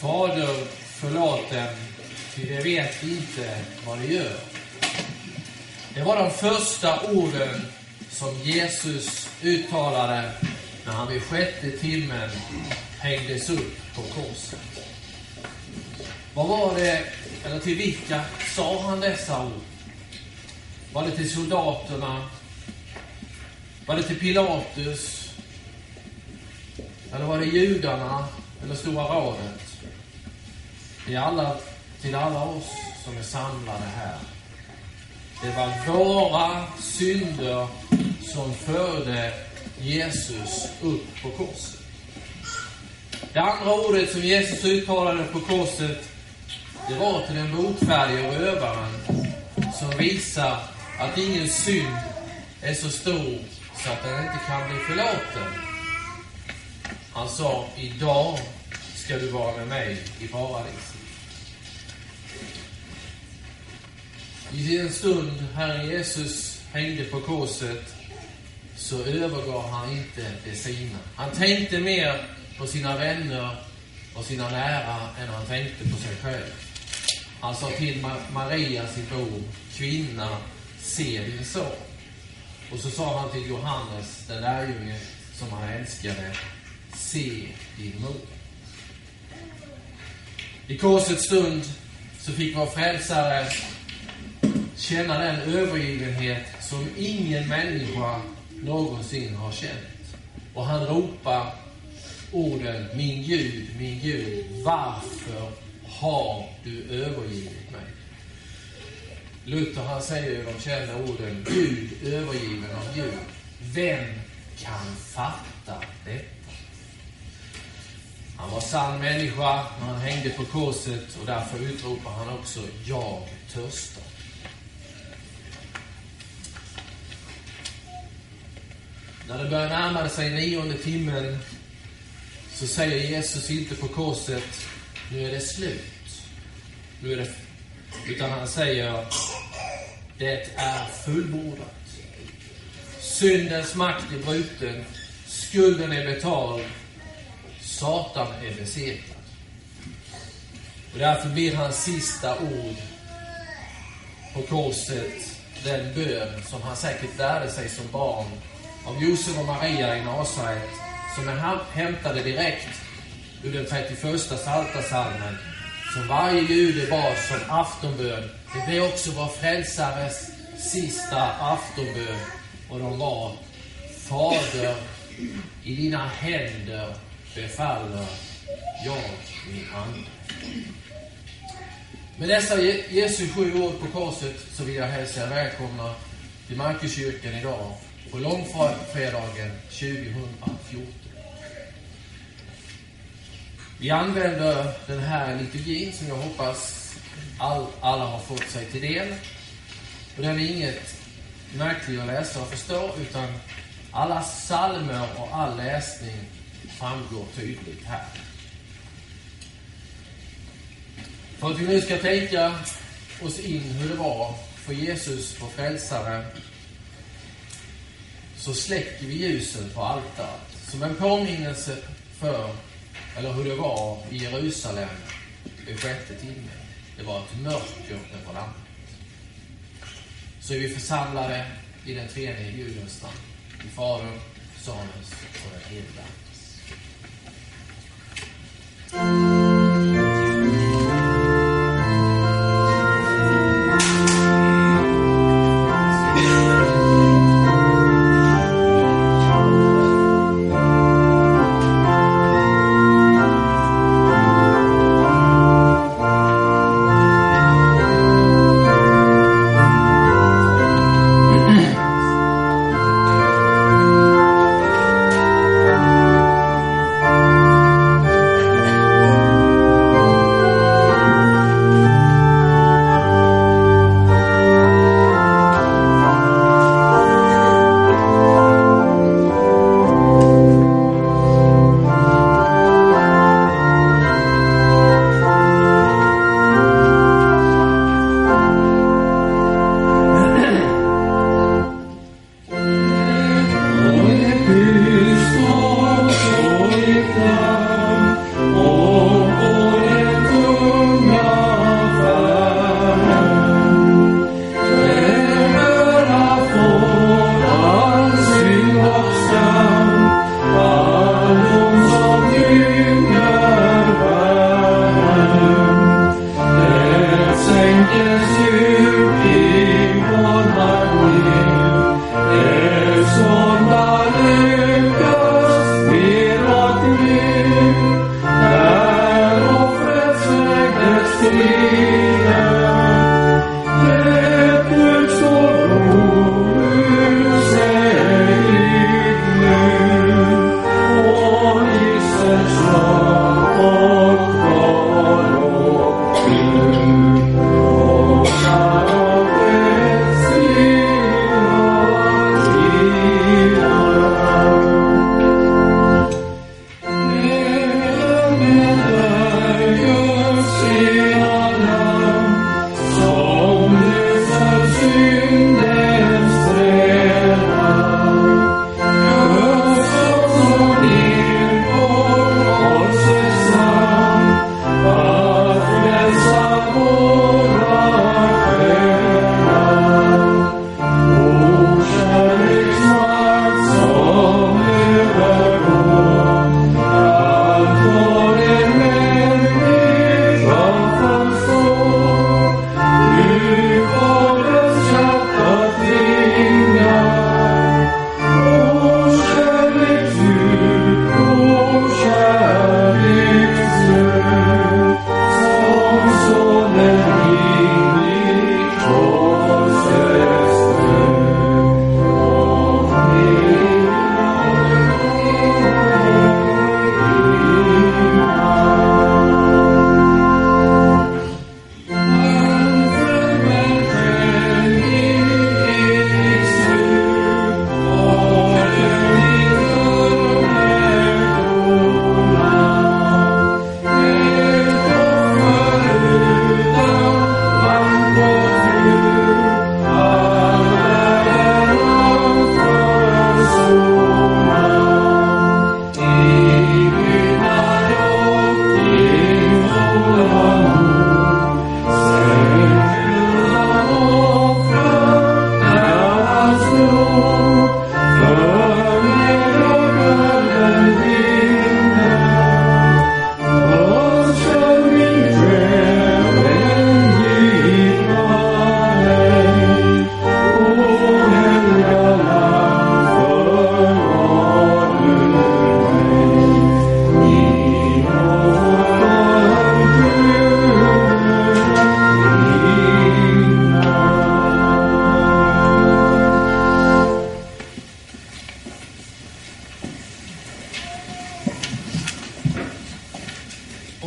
Fader, förlåt dem, ty de vet inte vad de gör. Det var de första orden som Jesus uttalade när han vid sjätte timmen hängdes upp på korset. Vad var det, eller till vilka sa han dessa ord? Var det till soldaterna? Var det till Pilatus? Eller var det judarna eller Stora rådet? Till alla, till alla oss som är samlade här. Det var våra synder som förde Jesus upp på korset. Det andra ordet som Jesus uttalade på korset, det var till den botfärdige rövaren som visar att ingen synd är så stor så att den inte kan bli förlåten. Han sa, idag ska du vara med mig i paradiset. I den stund Herren Jesus hängde på korset så övergav han inte det sina. Han tänkte mer på sina vänner och sina nära än han tänkte på sig själv. Han sa till Maria, sin bror, kvinna, se din son. Och så sa han till Johannes, den lärjunge som han älskade, se din mor. I korsets stund så fick vår frälsare känna den övergivenhet som ingen människa någonsin har känt. Och han ropar orden Min Gud, min Gud, varför har du övergivit mig? Luther han säger ju de kända orden Gud övergiven av Gud. Vem kan fatta detta? Han var sann människa när han hängde på korset och därför utropar han också Jag törstar. När det börjar närma sig nionde timmen så säger Jesus inte på korset, nu är det slut. Nu är det, utan han säger, det är fullbordat. Syndens makt är bruten, skulden är betald, Satan är besegrad. Och därför blir hans sista ord på korset den bön som han säkert lärde sig som barn av Josef och Maria i Nasaret, som är hämtade direkt ur den 31 Psaltarpsalmen, som varje jude bad som aftonbön. Det blev också vår frälsares sista aftonbön. Och de var Fader, i dina händer befaller jag min ande. Med dessa Jesu sju ord på korset så vill jag hälsa er välkomna till Markuskyrkan idag på långfredagen 2014. Vi använder den här liturgin som jag hoppas all, alla har fått sig till del. Och den är inget märklig att läsa och förstå, utan alla salmer och all läsning framgår tydligt här. För att vi nu ska tänka oss in hur det var för Jesus, vår frälsare, så släcker vi ljusen på altaret. Som en påminnelse för, eller hur det var i Jerusalem i sjätte timmen. Det var ett mörker över landet. Så är vi församlade i den tredje Gudens namn. I Faderns, Sonens och den helige Andes.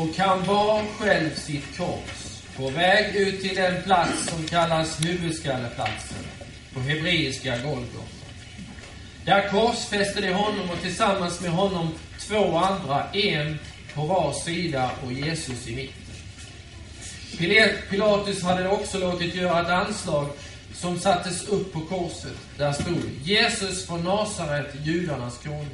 Och han bar själv sitt kors på väg ut till den plats som kallas huvudskalleplatsen, på hebreiska Golgata. Där korsfäste de honom och tillsammans med honom två andra, en på var sida och Jesus i mitten. Pilatus hade också låtit göra ett anslag som sattes upp på korset. Där stod Jesus från Nasaret, judarnas konung.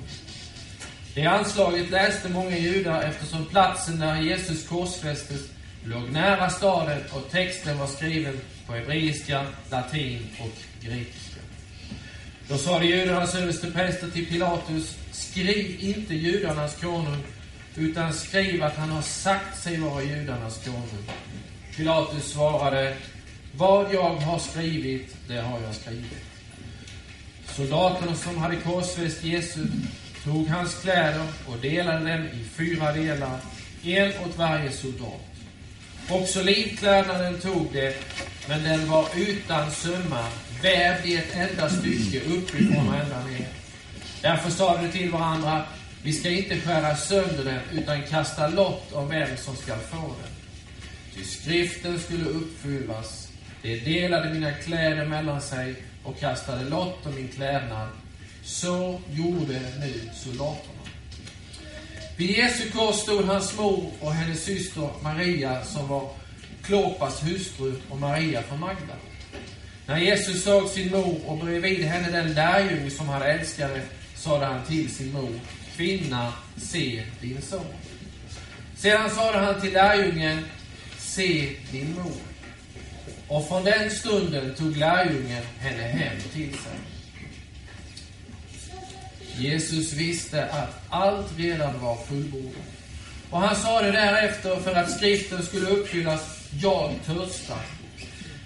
Det anslaget läste många judar eftersom platsen där Jesus korsfästes låg nära staden och texten var skriven på hebreiska, latin och grekiska. Då sade judarnas överstepräster till Pilatus, skriv inte judarnas konung, utan skriv att han har sagt sig vara judarnas konung. Pilatus svarade, vad jag har skrivit, det har jag skrivit. Soldaterna som hade korsfäst Jesus tog hans kläder och delade dem i fyra delar, en åt varje soldat. Också livklädnaden tog det, men den var utan sömmar, vävd i ett enda stycke uppifrån och ända ner. Därför sa de till varandra, vi ska inte skära sönder den, utan kasta lott om vem som ska få den. Ty skriften skulle uppfyllas. De delade mina kläder mellan sig och kastade lott om min klädnad. Så gjorde nu soldaterna. Vid Jesu kors stod hans mor och hennes syster Maria, som var Klopas hustru, och Maria från Magda. När Jesus såg sin mor och bredvid henne den lärjunge som han älskade, sade han till sin mor, Kvinna, se din son. Sedan sade han till lärjungen, se din mor. Och från den stunden tog lärjungen henne hem till sig. Jesus visste att allt redan var fullbordat. Och han sade därefter, för att skriften skulle uppfyllas, jag törstar.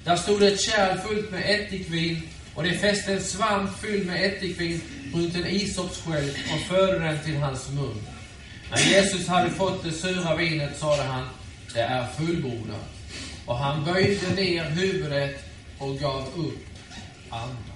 Där stod ett kärl fullt med ättikvin, och det fäste en svamp fylld med ättikvin runt en isopsskölj och förde den till hans mun. När Jesus hade fått det sura vinet sade han, det är fullbordat. Och han böjde ner huvudet och gav upp andan.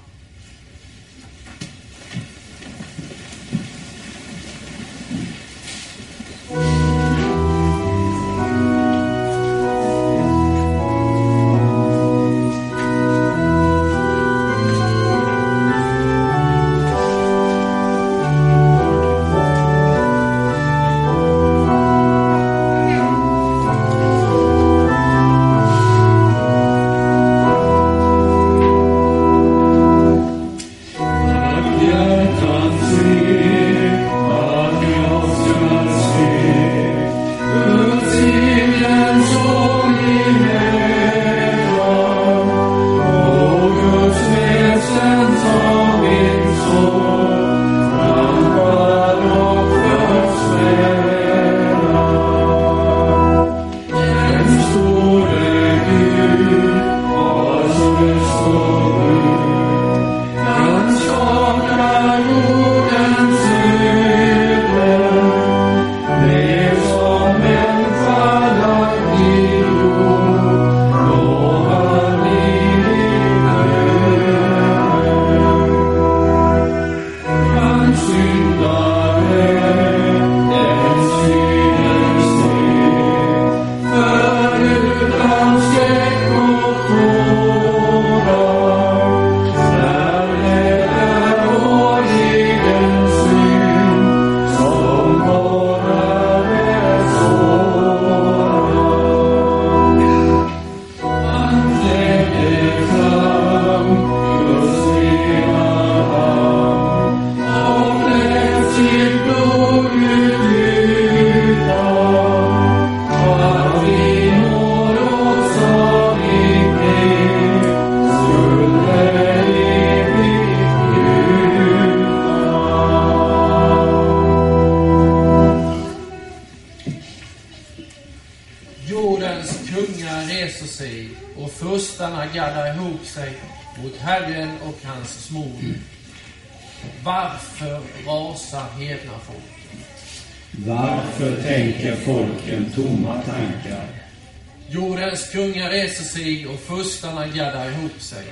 Furstarna gaddar ihop sig.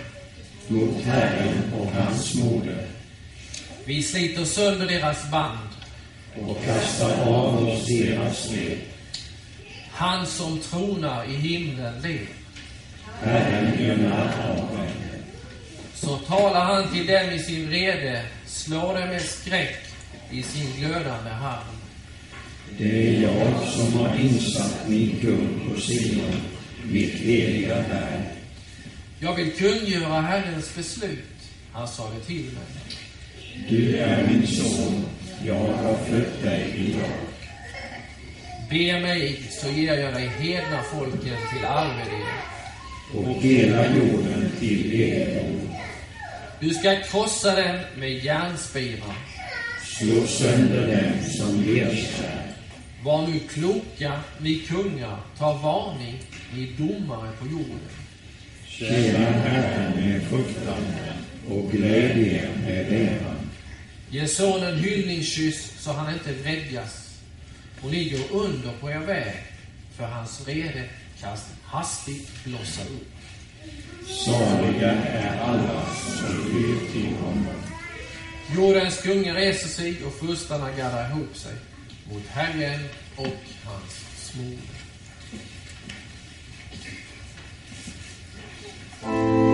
Mot Herren och hans moder. Vi sliter sönder deras band. Och kastar av oss deras led. Han som tronar i himlen lever. Herren är närvarande. Så talar han till dem i sin vrede, slår dem med skräck i sin glödande hand. Det är jag som har insatt min kung på Sion, mitt heliga berg. Jag vill kungöra Herrens beslut. Han sade till mig. Du är min son, jag har fött dig idag. Be mig, så ger jag dig hedna folken till arvedel. och hela jorden till egendom. Du ska krossa dem med järnspirar. Slå sönder dem som lerskär. Var nu kloka, ni kungar, ta varning, ni domare på jorden. Tjäna Herren med fruktan och glädje med bävan. Ge sonen hyllningskyss så han inte vredgas och ni går under på er väg, för hans vrede kast hastigt blossa upp. Saliga är alla som flyr till honom. Jordens kungar reser sig och furstarna gaddar ihop sig mot Herren och hans smorde. Som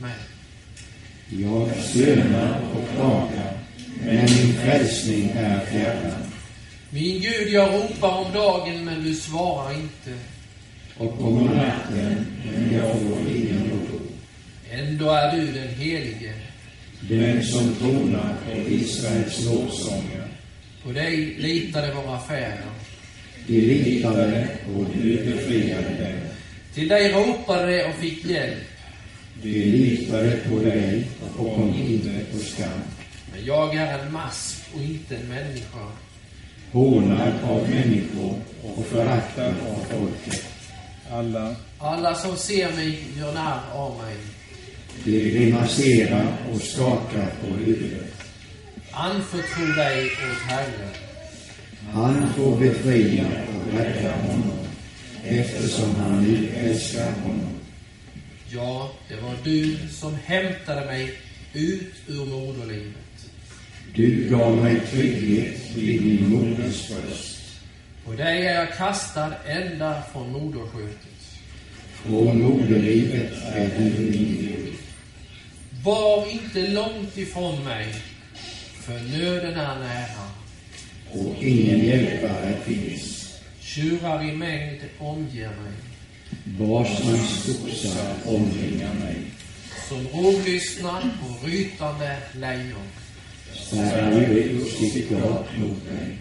mig? Jag stönar och klagar, men min frälsning är fjärran. Min Gud, jag ropar om dagen, men du svarar inte. Och om natten, men jag får ingen ro. Ändå är du den helige. Den som tronar på Israels lovsånger. På dig litade våra fäder. De litade och du befriade dem. Till dig ropade de och fick hjälp. De litade på dig och kom inte på skam. Men jag är en mask och inte en människa. Hånad av människor och föraktad av folket. Alla Alla som ser mig gör narr av mig. De grimaserar och skakar på huvudet. Anförtro dig åt Herren. Han får befria och rädda honom, eftersom han nu älskar honom. Ja, det var du som hämtade mig ut ur moderlivet. Du gav mig trygghet vid min moders bröst. På dig är jag kastad ända från moderskötet. Från moderlivet är du min Gud. Var inte långt ifrån mig, för nöden är nära. Och ingen hjälpare finns. Tjurar i mängd omger mig. Basans oxar omringar mig. Som rovlyssnar på rytande lejon. Spärrar ut sitt gap mot mig.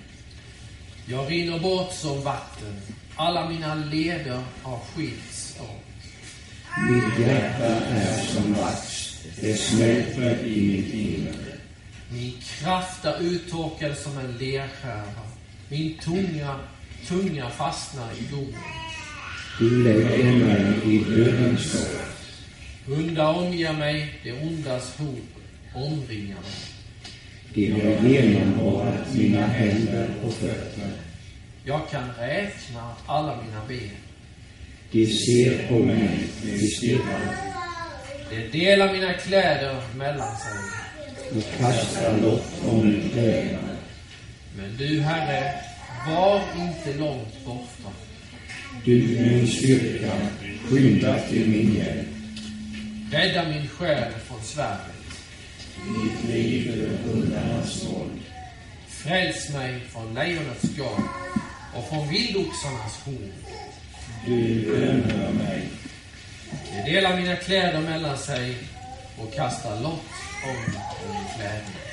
Jag rinner bort som vatten. Alla mina leder har skilts åt. Mitt hjärta är som vax. Det smälter i mitt inre. Min kraft är uttorkad som en lerskärva. Min tunga, tunga fastnar i domen. Du lägger mig i dödens stoft. Hundar omger mig, det ondas hot omringar mig. De har genomborrat mina händer och fötter. Jag kan räkna alla mina ben. De ser på mig, de stirrar De delar mina kläder mellan sig. och kastar lott om min kläderna. Men du, Herre, var inte långt borta. Du, min styrka, skynda till min hjälp. Rädda min själ från svärdet. Mitt liv ur hundarnas våld. Fräls mig från lejonets gap och från vildoxarnas horn. Du bönhör mig. De delar mina kläder mellan sig och kastar lott om min kläder.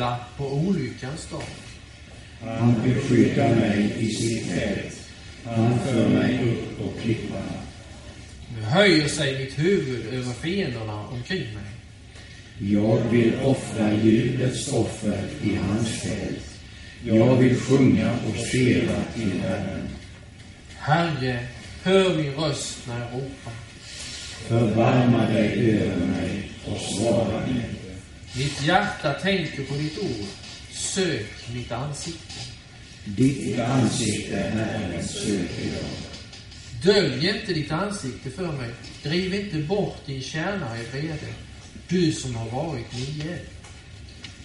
Sin hydda på olyckans dag. Han beskyddar mig i sitt tält. Han för mig upp på klipparna. Nu höjer sig mitt huvud över fienderna omkring mig. Jag vill offra ljudets offer i hans fält. Jag vill sjunga och spela till Herren. Herre, hör min röst när jag ropar. Förbarma dig över mig och svara mig. Mitt hjärta tänker på ditt ord. Sök mitt ansikte. Ditt ansikte, Herren, söker jag. Dölj inte ditt ansikte för mig. Driv inte bort din tjänare i vrede. Du som har varit min hjälp.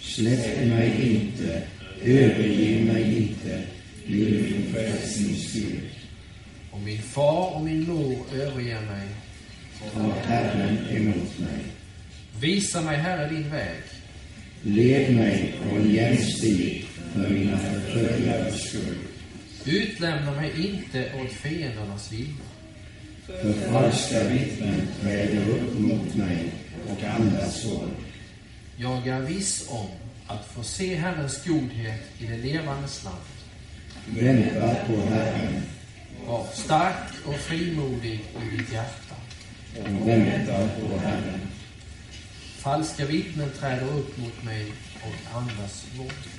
Släpp mig inte, överge mig inte, i din frälsnings Gud. Om min far och min mor överger mig, Ta Herren emot mig. Visa mig, Herre, din väg. Led mig på en jämn stig för mina förföljares skull. Utlämna mig inte åt fiendernas vilja. För falska vittnen träder upp mot mig och andas våld. Jag är viss om att få se Herrens godhet i det levandes land. Vänta på Herren Var stark och frimodig i ditt hjärta. och vänta på Herren. Falska vittnen träder upp mot mig och andas våld.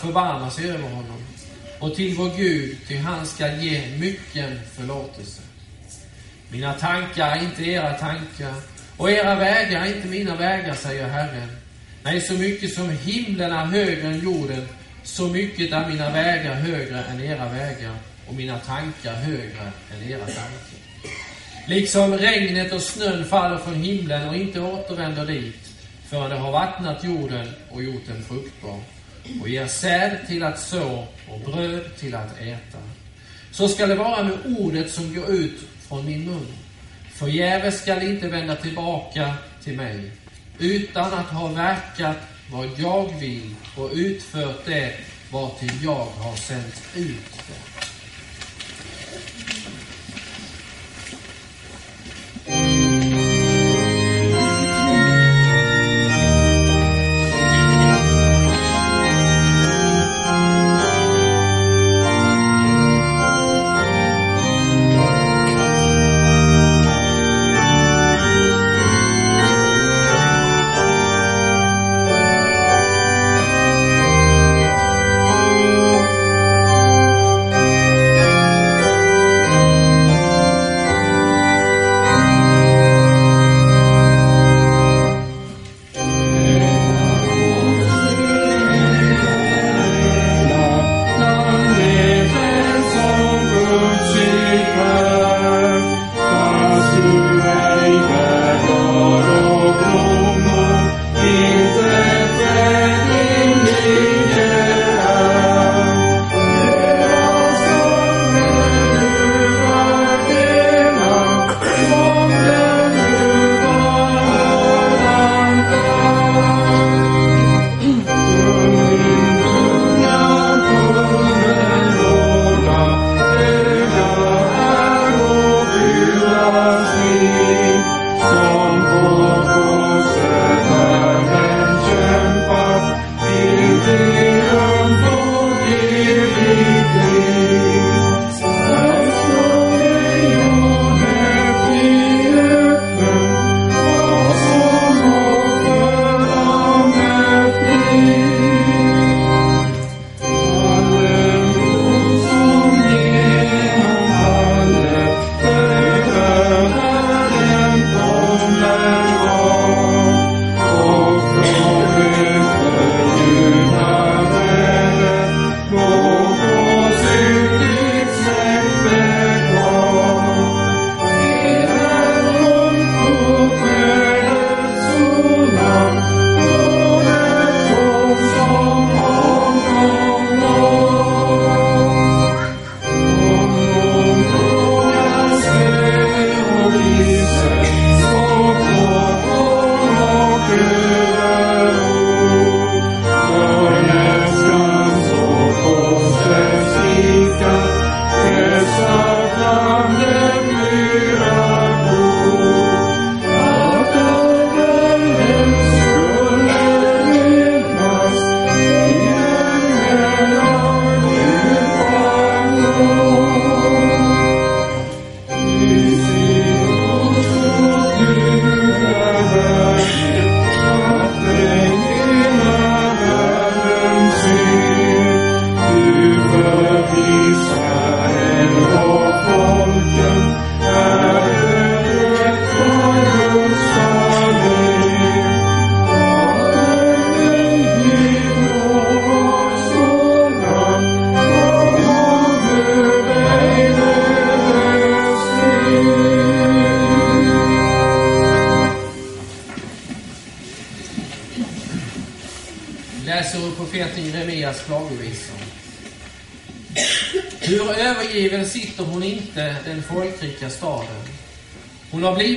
Förbarma sig över honom. Och till vår Gud, ty han skall ge mycken förlåtelse. Mina tankar är inte era tankar, och era vägar är inte mina vägar, säger Herren. Nej, så mycket som himlen är högre än jorden, så mycket är mina vägar högre än era vägar och mina tankar högre än era tankar. Liksom regnet och snön faller från himlen och inte återvänder dit förrän det har vattnat jorden och gjort den fruktbar och ger säd till att så och bröd till att äta. Så skall det vara med ordet som går ut från min mun. Förgäves skall det inte vända tillbaka till mig, utan att ha verkat vad jag vill och utfört det vartill jag har sänt ut det.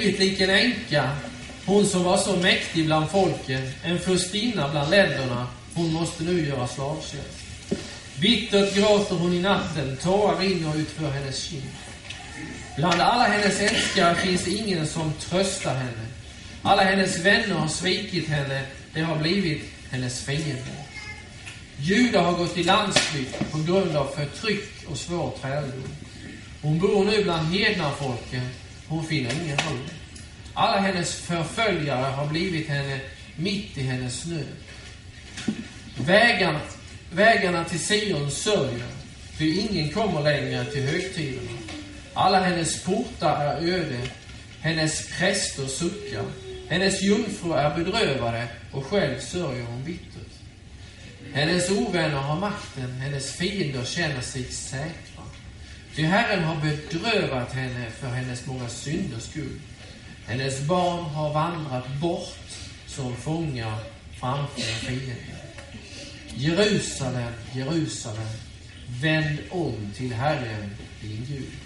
Blivit lik en änka, hon som var så mäktig bland folken, en furstinna bland länderna. Hon måste nu göra slavtjänst. Bittert gråter hon i natten, tårar rinner utför hennes kind. Bland alla hennes älskare finns ingen som tröstar henne. Alla hennes vänner har svikit henne, det har blivit hennes fiender. Judar har gått i landsflykt på grund av förtryck och svår träldom. Hon bor nu bland hednafolken, hon finner ingen ro. Alla hennes förföljare har blivit henne mitt i hennes nöd. Vägarna, vägarna till Sion sörjer, ty ingen kommer längre till högtiderna. Alla hennes portar är öde, hennes präster suckar. Hennes jungfrur är bedrövade och själv sörjer hon bittert. Hennes ovänner har makten, hennes fiender känner sig säkra. Ty Herren har bedrövat henne för hennes många synders skull. Hennes barn har vandrat bort som fångar framför fienden. Jerusalem, Jerusalem, vänd om till Herren, din Gud.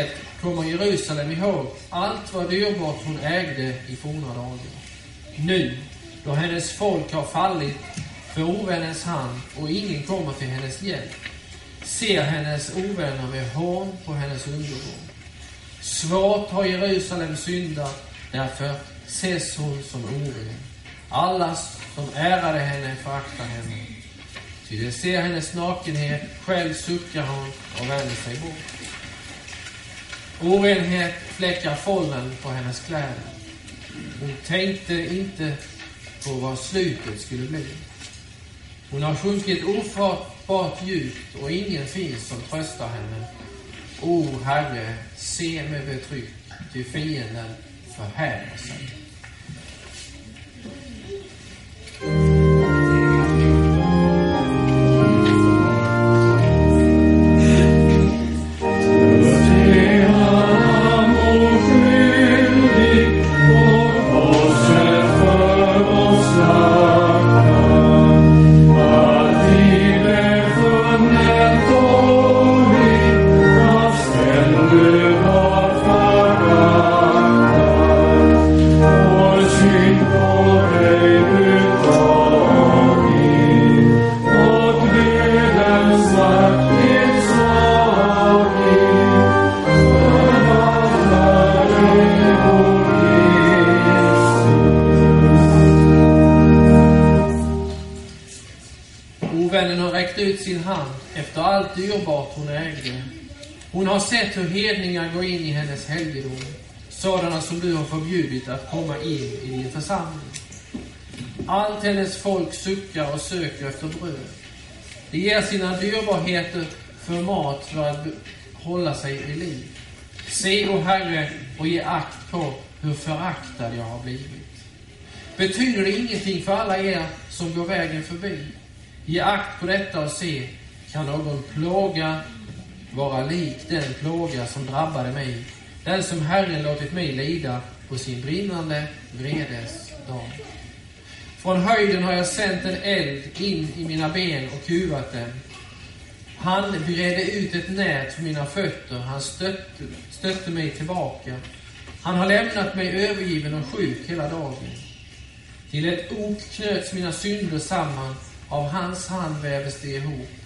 Och kommer Jerusalem ihåg allt vad dyrbart hon ägde i forna dagar. Nu, då hennes folk har fallit för ovännens hand och ingen kommer till hennes hjälp, ser hennes ovänner med hån på hennes undergång. Svårt har Jerusalem syndat, därför ses hon som oren. Alla som ärade henne föraktar henne. Ty de ser hennes nakenhet, själv suckar hon och vänder sig bort. Orenhet fläckar fållen på hennes kläder. Hon tänkte inte på vad slutet skulle bli. Hon har sjunkit ofattbart djupt och ingen finns som tröstar henne. O Herre, se med betryck, ty fienden förhäver sig. Allt dyrbart hon ägde. Hon har sett hur hedningar går in i hennes helgedom, sådana som du har förbjudit att komma in i din församling. Allt hennes folk suckar och söker efter bröd. De ger sina dyrbarheter för mat för att hålla sig vid liv. Se, o Herre, och ge akt på hur föraktad jag har blivit. Betyder det ingenting för alla er som går vägen förbi? Ge akt på detta och se, kan någon plåga vara lik den plåga som drabbade mig, den som Herren låtit mig lida på sin brinnande vredes dag. Från höjden har jag sänt en eld in i mina ben och kuvat dem. Han bredde ut ett nät för mina fötter, han stötte, stötte mig tillbaka. Han har lämnat mig övergiven och sjuk hela dagen. Till ett ok knöts mina synder samman, av hans hand vävdes de ihop.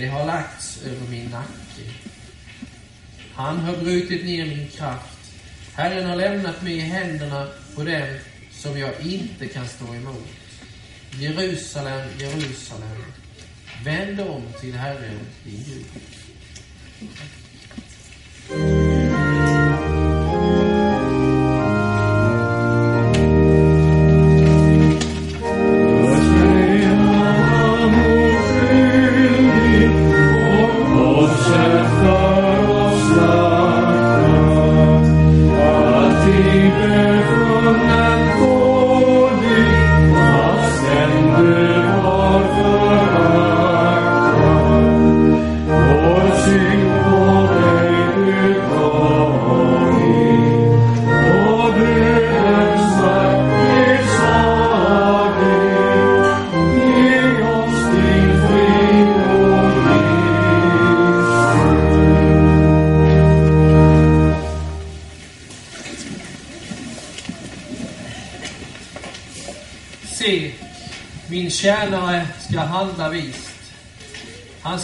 Det har lagts över min nacke. Han har brutit ner min kraft. Herren har lämnat mig i händerna på dem som jag inte kan stå emot. Jerusalem, Jerusalem, vänd om till Herren, din Gud.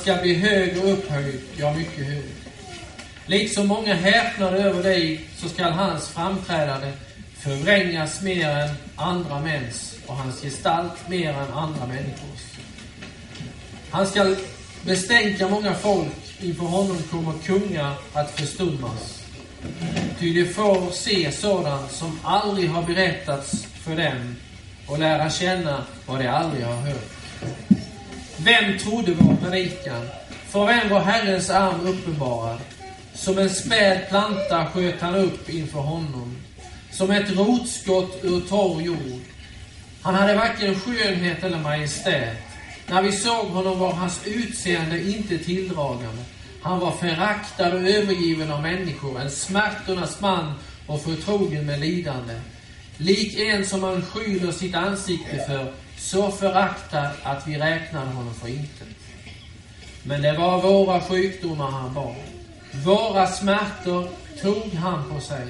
Ska bli hög och upphöjd, ja, mycket hög. Liksom många häpnade över dig, så skall hans framträdande förvrängas mer än andra mäns och hans gestalt mer än andra människors. Han skall bestänka många folk, inför honom kommer kungar att förstummas. Ty de får se sådant som aldrig har berättats för dem och lära känna vad de aldrig har hört. Vem trodde vår predikan? För vem var Herrens arm uppenbarad? Som en späd planta sköt han upp inför honom, som ett rotskott ur torr jord. Han hade varken skönhet eller majestät. När vi såg honom var hans utseende inte tilldragande. Han var föraktad och övergiven av människor, en smärtornas man och förtrogen med lidande. Lik en som man skyler sitt ansikte för, så föraktad att vi räknade honom för intet. Men det var våra sjukdomar han bar. Våra smärtor tog han på sig,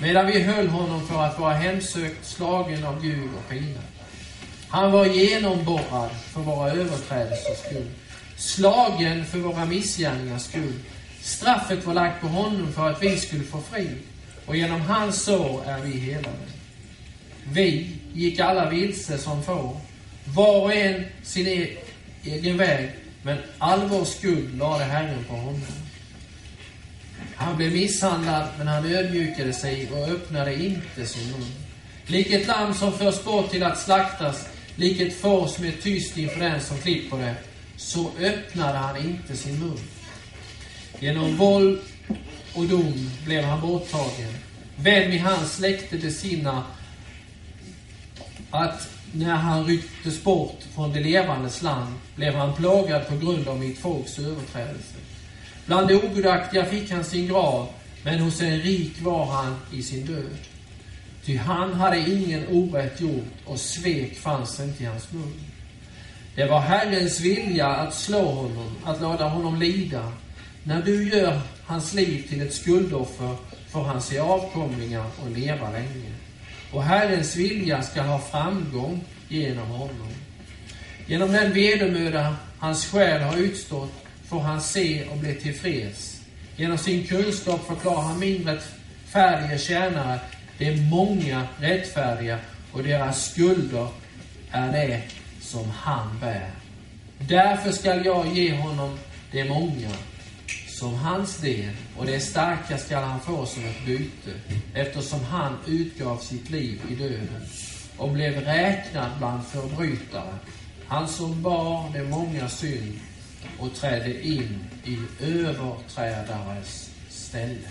medan vi höll honom för att vara hemsökt, slagen av Gud och pinad. Han var genomborrad för våra överträdelsers skull, slagen för våra missgärningars skull. Straffet var lagt på honom för att vi skulle få frid, och genom hans sår är vi helade. Vi gick alla vilse som får, var och en sin e- egen väg, men all vår skuld lade Herren på honom. Han blev misshandlad, men han ödmjukade sig och öppnade inte sin mun. Lik ett lamm som förs bort till att slaktas, lik ett får som är tyst inför den som klipper det, så öppnade han inte sin mun. Genom våld och dom blev han borttagen. Vem i hans släkte besinnar att när han rycktes bort från det levandes land blev han plågad på grund av mitt folks överträdelse. Bland de ogudaktiga fick han sin grav, men hos en rik var han i sin död. Ty han hade ingen orätt gjort och svek fanns inte i hans mun. Det var Herrens vilja att slå honom, att låta honom lida. När du gör hans liv till ett skuldoffer får han se avkomlingar och leva länge. Och Herrens vilja ska ha framgång genom honom. Genom den vedermöda hans själ har utstått får han se och bli tillfreds. Genom sin kunskap förklarar han min färdiga tjänare det är många rättfärdiga och deras skulder är det som han bär. Därför skall jag ge honom det många som hans del och det starka skall han få som ett byte eftersom han utgav sitt liv i döden och blev räknad bland förbrytare. Han som bar det många synd och trädde in i överträdares ställe.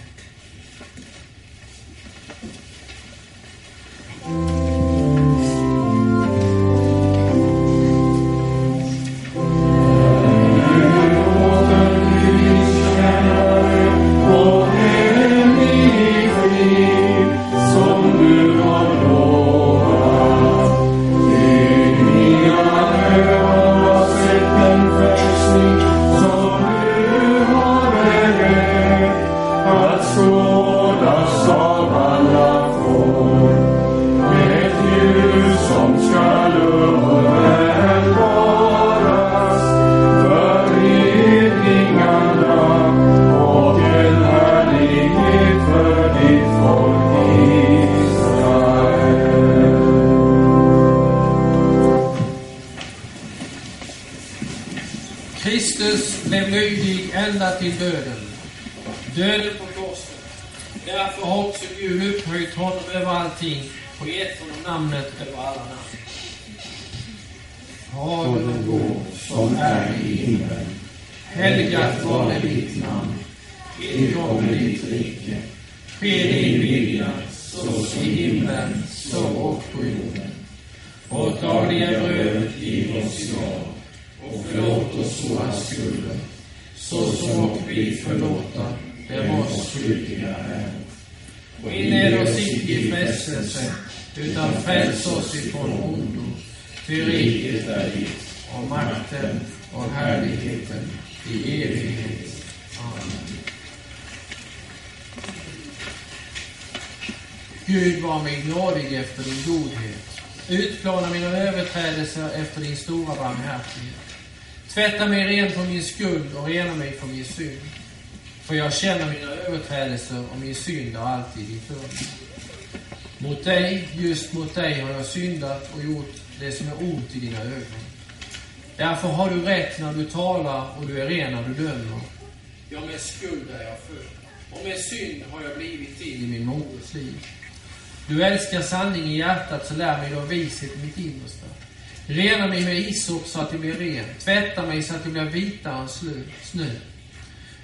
Tillkommer ditt rike. Ske din vilja, så i himlen, så och på jorden. Vårt dagliga bröd giv oss idag och förlåt oss våra skulder, så som och vi förlåta dem oss skyldiga är. Och inled oss icke i frestelse, utan fräls oss ifrån ondo. Ty riket är ditt, och makten och härligheten i evighet. Amen. Gud var mig nådig efter din godhet. Utplåna mina överträdelser efter din stora barmhärtighet. Tvätta mig ren från min skuld och rena mig från min synd. För jag känner mina överträdelser och min synd har alltid inför mig. Mot dig, just mot dig, har jag syndat och gjort det som är ont i dina ögon. Därför har du rätt när du talar och du är ren när du dömer. Ja, med skuld är jag född, och med synd har jag blivit till i min moders liv. Du älskar sanning i hjärtat, så lär mig då vishet i mitt innersta. Rena mig med isop så att det blir ren. Tvätta mig så att det blir vitare än snö.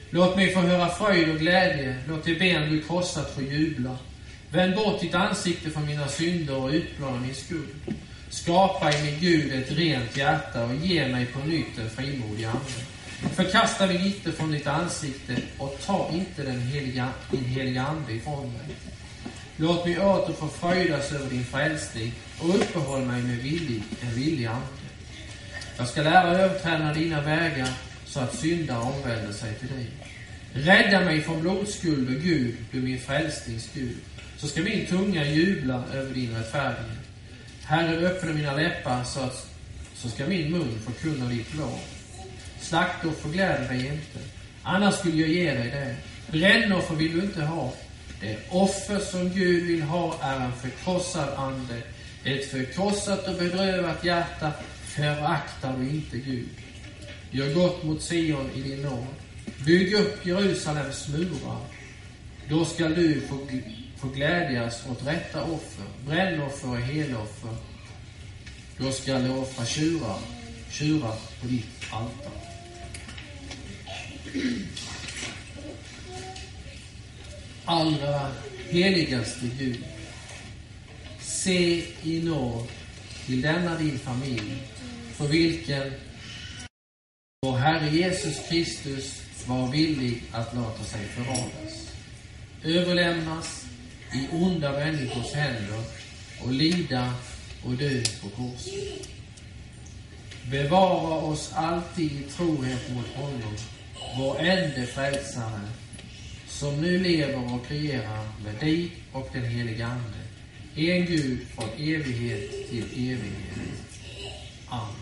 Låt mig få höra fröjd och glädje. Låt de ben du krossat få jubla. Vänd bort ditt ansikte från mina synder och utplåna min skuld. Skapa i min Gud ett rent hjärta och ge mig på nytt en frimodig ande. Förkasta mig inte från ditt ansikte och ta inte den heliga, din heliga Ande ifrån mig. Låt mig åter få fröjdas över din frälsning och uppehåll mig med villig, en villig ande. Jag ska lära överträdarna dina vägar så att syndare omvänder sig till dig. Rädda mig från blodskuld och Gud, du min frälsnings Gud. Så ska min tunga jubla över din rättfärdighet. Herre, öppna mina läppar så, att, så ska min mun förkunna ditt lov. Slaktoffer gläder dig inte, annars skulle jag ge dig det. Brännoffer vill du inte ha. Det offer som Gud vill ha är en förkrossad ande. Ett förkrossat och bedrövat hjärta föraktar du inte Gud. Gör gott mot Sion i din nåd. Bygg upp Jerusalems murar. Då skall du få, få glädjas åt rätta offer, brännoffer och heloffer. Då skall du offra tjurar, tjurar på ditt altare. Allra heligaste Gud, se i nåd till denna din familj, för vilken vår Herre Jesus Kristus var villig att låta sig förradas, överlämnas i onda människors händer och lida och dö på korset. Bevara oss alltid i trohet mot honom, vår ende frälsare, som nu lever och regerar med dig och den helige Ande, en Gud från evighet till evighet. Amen.